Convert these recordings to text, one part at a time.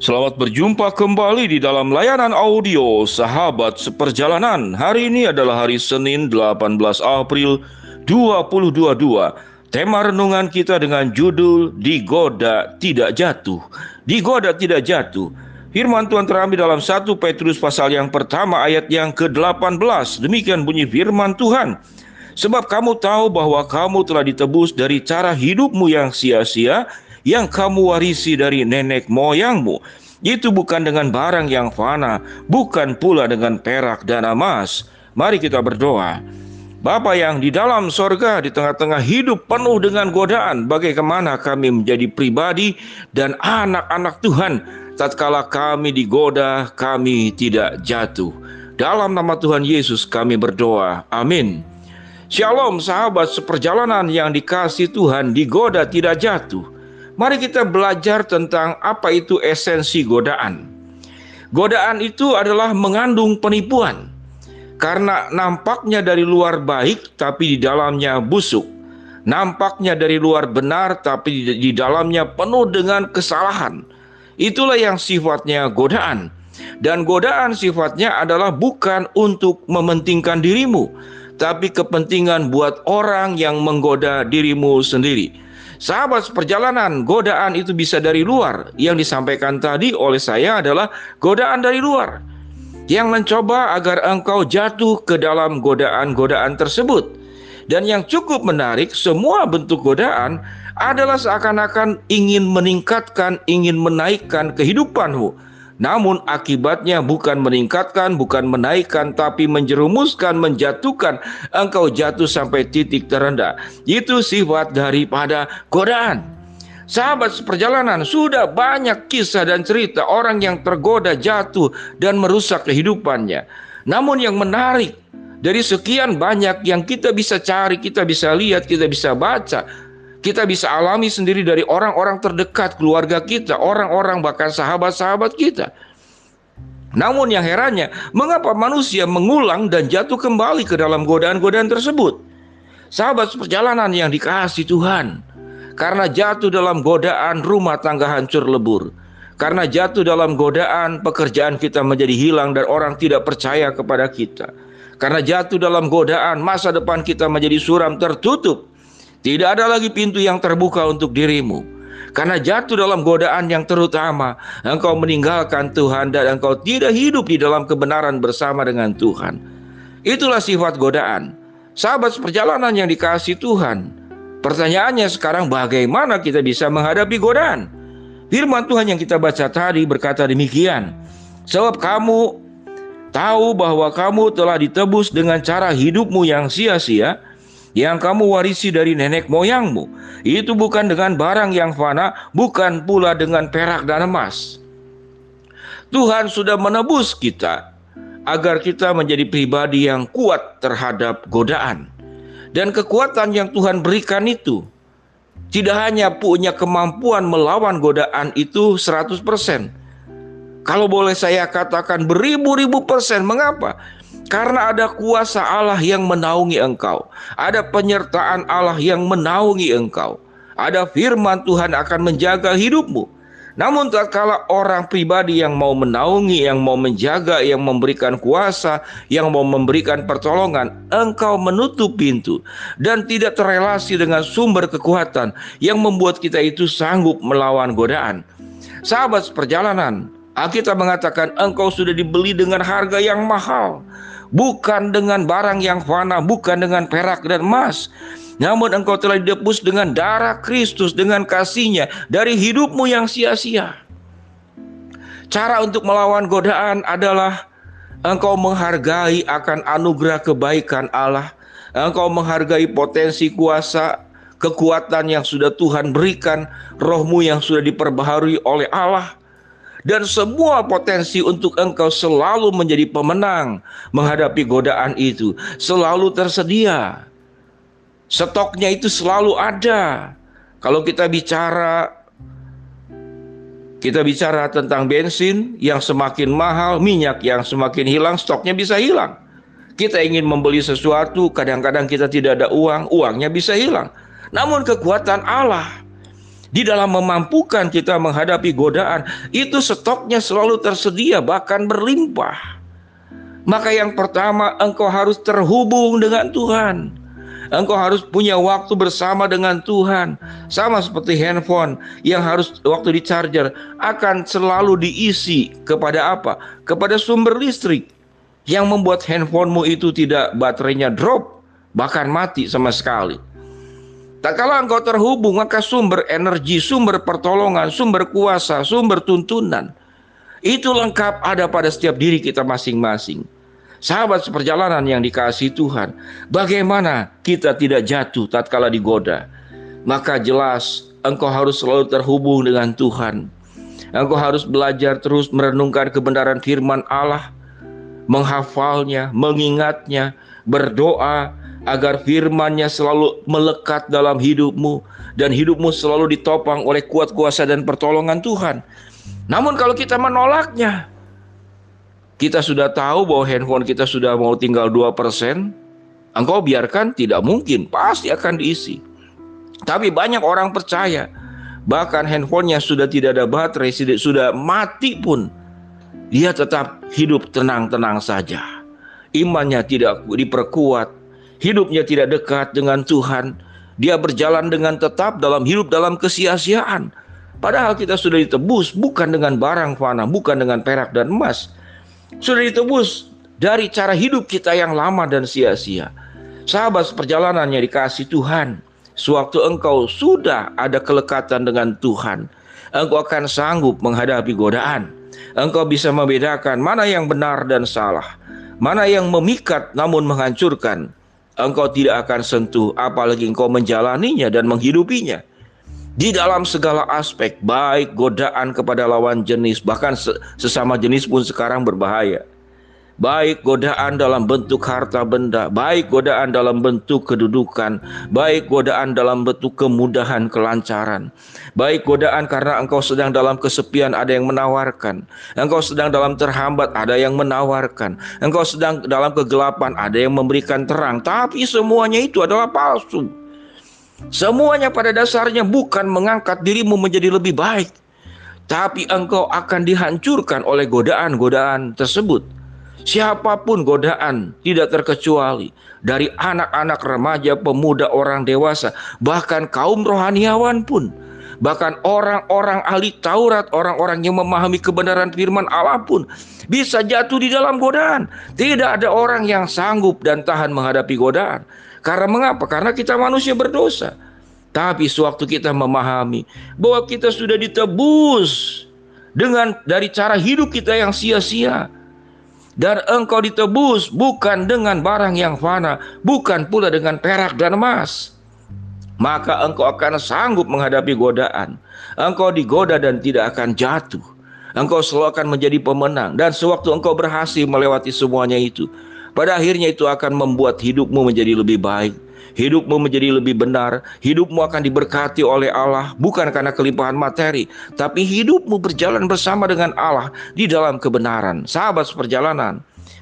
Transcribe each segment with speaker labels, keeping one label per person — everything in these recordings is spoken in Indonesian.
Speaker 1: Selamat berjumpa kembali di dalam layanan audio Sahabat Seperjalanan. Hari ini adalah hari Senin 18 April 2022. Tema renungan kita dengan judul Digoda Tidak Jatuh. Digoda Tidak Jatuh. Firman Tuhan terambil dalam 1 Petrus pasal yang pertama ayat yang ke-18. Demikian bunyi firman Tuhan. Sebab kamu tahu bahwa kamu telah ditebus dari cara hidupmu yang sia-sia yang kamu warisi dari nenek moyangmu. Itu bukan dengan barang yang fana, bukan pula dengan perak dan emas. Mari kita berdoa. Bapa yang di dalam sorga, di tengah-tengah hidup penuh dengan godaan, bagaimana kami menjadi pribadi dan anak-anak Tuhan, tatkala kami digoda, kami tidak jatuh. Dalam nama Tuhan Yesus kami berdoa. Amin. Shalom sahabat seperjalanan yang dikasih Tuhan, digoda tidak jatuh. Mari kita belajar tentang apa itu esensi godaan. Godaan itu adalah mengandung penipuan. Karena nampaknya dari luar baik tapi di dalamnya busuk. Nampaknya dari luar benar tapi di dalamnya penuh dengan kesalahan. Itulah yang sifatnya godaan. Dan godaan sifatnya adalah bukan untuk mementingkan dirimu, tapi kepentingan buat orang yang menggoda dirimu sendiri. Sahabat perjalanan, godaan itu bisa dari luar. Yang disampaikan tadi oleh saya adalah godaan dari luar. Yang mencoba agar engkau jatuh ke dalam godaan-godaan tersebut. Dan yang cukup menarik, semua bentuk godaan adalah seakan-akan ingin meningkatkan, ingin menaikkan kehidupanmu namun akibatnya bukan meningkatkan, bukan menaikkan, tapi menjerumuskan, menjatuhkan engkau jatuh sampai titik terendah. Itu sifat daripada godaan. Sahabat seperjalanan sudah banyak kisah dan cerita orang yang tergoda jatuh dan merusak kehidupannya. Namun yang menarik dari sekian banyak yang kita bisa cari, kita bisa lihat, kita bisa baca, kita bisa alami sendiri dari orang-orang terdekat keluarga kita, orang-orang bahkan sahabat-sahabat kita. Namun yang herannya, mengapa manusia mengulang dan jatuh kembali ke dalam godaan-godaan tersebut? Sahabat perjalanan yang dikasih Tuhan, karena jatuh dalam godaan rumah tangga hancur lebur. Karena jatuh dalam godaan pekerjaan kita menjadi hilang dan orang tidak percaya kepada kita. Karena jatuh dalam godaan masa depan kita menjadi suram tertutup tidak ada lagi pintu yang terbuka untuk dirimu. Karena jatuh dalam godaan yang terutama, engkau meninggalkan Tuhan dan engkau tidak hidup di dalam kebenaran bersama dengan Tuhan. Itulah sifat godaan. Sahabat perjalanan yang dikasih Tuhan. Pertanyaannya sekarang bagaimana kita bisa menghadapi godaan? Firman Tuhan yang kita baca tadi berkata demikian. Sebab kamu tahu bahwa kamu telah ditebus dengan cara hidupmu yang sia-sia, yang kamu warisi dari nenek moyangmu. Itu bukan dengan barang yang fana, bukan pula dengan perak dan emas. Tuhan sudah menebus kita agar kita menjadi pribadi yang kuat terhadap godaan. Dan kekuatan yang Tuhan berikan itu tidak hanya punya kemampuan melawan godaan itu 100%. Kalau boleh saya katakan beribu-ribu persen. Mengapa? Karena ada kuasa Allah yang menaungi engkau, ada penyertaan Allah yang menaungi engkau, ada firman Tuhan akan menjaga hidupmu. Namun tatkala orang pribadi yang mau menaungi, yang mau menjaga, yang memberikan kuasa, yang mau memberikan pertolongan, engkau menutup pintu dan tidak terrelasi dengan sumber kekuatan yang membuat kita itu sanggup melawan godaan. Sahabat perjalanan, Alkitab mengatakan engkau sudah dibeli dengan harga yang mahal bukan dengan barang yang fana, bukan dengan perak dan emas. Namun engkau telah didebus dengan darah Kristus, dengan kasihnya dari hidupmu yang sia-sia. Cara untuk melawan godaan adalah engkau menghargai akan anugerah kebaikan Allah. Engkau menghargai potensi kuasa, kekuatan yang sudah Tuhan berikan, rohmu yang sudah diperbaharui oleh Allah dan semua potensi untuk engkau selalu menjadi pemenang menghadapi godaan itu selalu tersedia. Stoknya itu selalu ada. Kalau kita bicara kita bicara tentang bensin yang semakin mahal, minyak yang semakin hilang, stoknya bisa hilang. Kita ingin membeli sesuatu, kadang-kadang kita tidak ada uang, uangnya bisa hilang. Namun kekuatan Allah di dalam memampukan kita menghadapi godaan, itu stoknya selalu tersedia, bahkan berlimpah. Maka yang pertama, engkau harus terhubung dengan Tuhan. Engkau harus punya waktu bersama dengan Tuhan. Sama seperti handphone yang harus waktu di charger akan selalu diisi kepada apa? Kepada sumber listrik yang membuat handphonemu itu tidak baterainya drop, bahkan mati sama sekali. Tak kala engkau terhubung, maka sumber energi, sumber pertolongan, sumber kuasa, sumber tuntunan itu lengkap ada pada setiap diri kita masing-masing. Sahabat seperjalanan yang dikasih Tuhan, bagaimana kita tidak jatuh tatkala digoda? Maka jelas engkau harus selalu terhubung dengan Tuhan. Engkau harus belajar terus merenungkan kebenaran firman Allah, menghafalnya, mengingatnya, berdoa, agar firman-Nya selalu melekat dalam hidupmu dan hidupmu selalu ditopang oleh kuat kuasa dan pertolongan Tuhan. Namun kalau kita menolaknya, kita sudah tahu bahwa handphone kita sudah mau tinggal 2%, engkau biarkan tidak mungkin, pasti akan diisi. Tapi banyak orang percaya, bahkan handphonenya sudah tidak ada baterai, sudah mati pun, dia tetap hidup tenang-tenang saja. Imannya tidak diperkuat, hidupnya tidak dekat dengan Tuhan, dia berjalan dengan tetap dalam hidup dalam kesia-siaan. Padahal kita sudah ditebus bukan dengan barang fana, bukan dengan perak dan emas. Sudah ditebus dari cara hidup kita yang lama dan sia-sia. Sahabat perjalanannya dikasih Tuhan. Sewaktu engkau sudah ada kelekatan dengan Tuhan, engkau akan sanggup menghadapi godaan. Engkau bisa membedakan mana yang benar dan salah, mana yang memikat namun menghancurkan, engkau tidak akan sentuh apalagi engkau menjalaninya dan menghidupinya. Di dalam segala aspek, baik godaan kepada lawan jenis, bahkan sesama jenis pun sekarang berbahaya baik godaan dalam bentuk harta benda, baik godaan dalam bentuk kedudukan, baik godaan dalam bentuk kemudahan, kelancaran, baik godaan karena engkau sedang dalam kesepian ada yang menawarkan, engkau sedang dalam terhambat ada yang menawarkan, engkau sedang dalam kegelapan ada yang memberikan terang, tapi semuanya itu adalah palsu. Semuanya pada dasarnya bukan mengangkat dirimu menjadi lebih baik, tapi engkau akan dihancurkan oleh godaan-godaan tersebut. Siapa pun godaan tidak terkecuali dari anak-anak remaja, pemuda, orang dewasa, bahkan kaum rohaniawan pun, bahkan orang-orang ahli Taurat, orang-orang yang memahami kebenaran firman Allah pun bisa jatuh di dalam godaan. Tidak ada orang yang sanggup dan tahan menghadapi godaan. Karena mengapa? Karena kita manusia berdosa. Tapi sewaktu kita memahami bahwa kita sudah ditebus dengan dari cara hidup kita yang sia-sia, dan engkau ditebus bukan dengan barang yang fana, bukan pula dengan perak dan emas. Maka engkau akan sanggup menghadapi godaan. Engkau digoda dan tidak akan jatuh. Engkau selalu akan menjadi pemenang dan sewaktu engkau berhasil melewati semuanya itu, pada akhirnya itu akan membuat hidupmu menjadi lebih baik hidupmu menjadi lebih benar, hidupmu akan diberkati oleh Allah bukan karena kelimpahan materi, tapi hidupmu berjalan bersama dengan Allah di dalam kebenaran. Sahabat seperjalanan,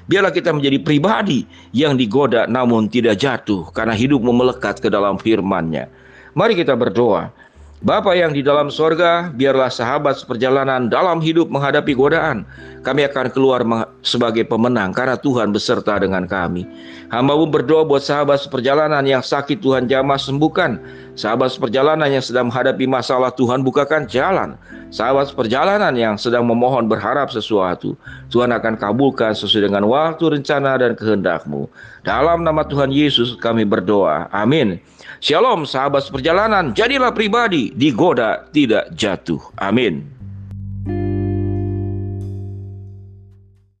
Speaker 1: biarlah kita menjadi pribadi yang digoda namun tidak jatuh karena hidupmu melekat ke dalam firman-Nya. Mari kita berdoa. Bapa yang di dalam sorga, biarlah sahabat seperjalanan dalam hidup menghadapi godaan. Kami akan keluar sebagai pemenang karena Tuhan beserta dengan kami. Hamba pun berdoa buat sahabat seperjalanan yang sakit Tuhan jamah sembuhkan. Sahabat seperjalanan yang sedang menghadapi masalah Tuhan bukakan jalan. Sahabat seperjalanan yang sedang memohon berharap sesuatu. Tuhan akan kabulkan sesuai dengan waktu, rencana, dan kehendakmu. Dalam nama Tuhan Yesus kami berdoa. Amin. Shalom sahabat seperjalanan, jadilah pribadi, digoda tidak jatuh. Amin.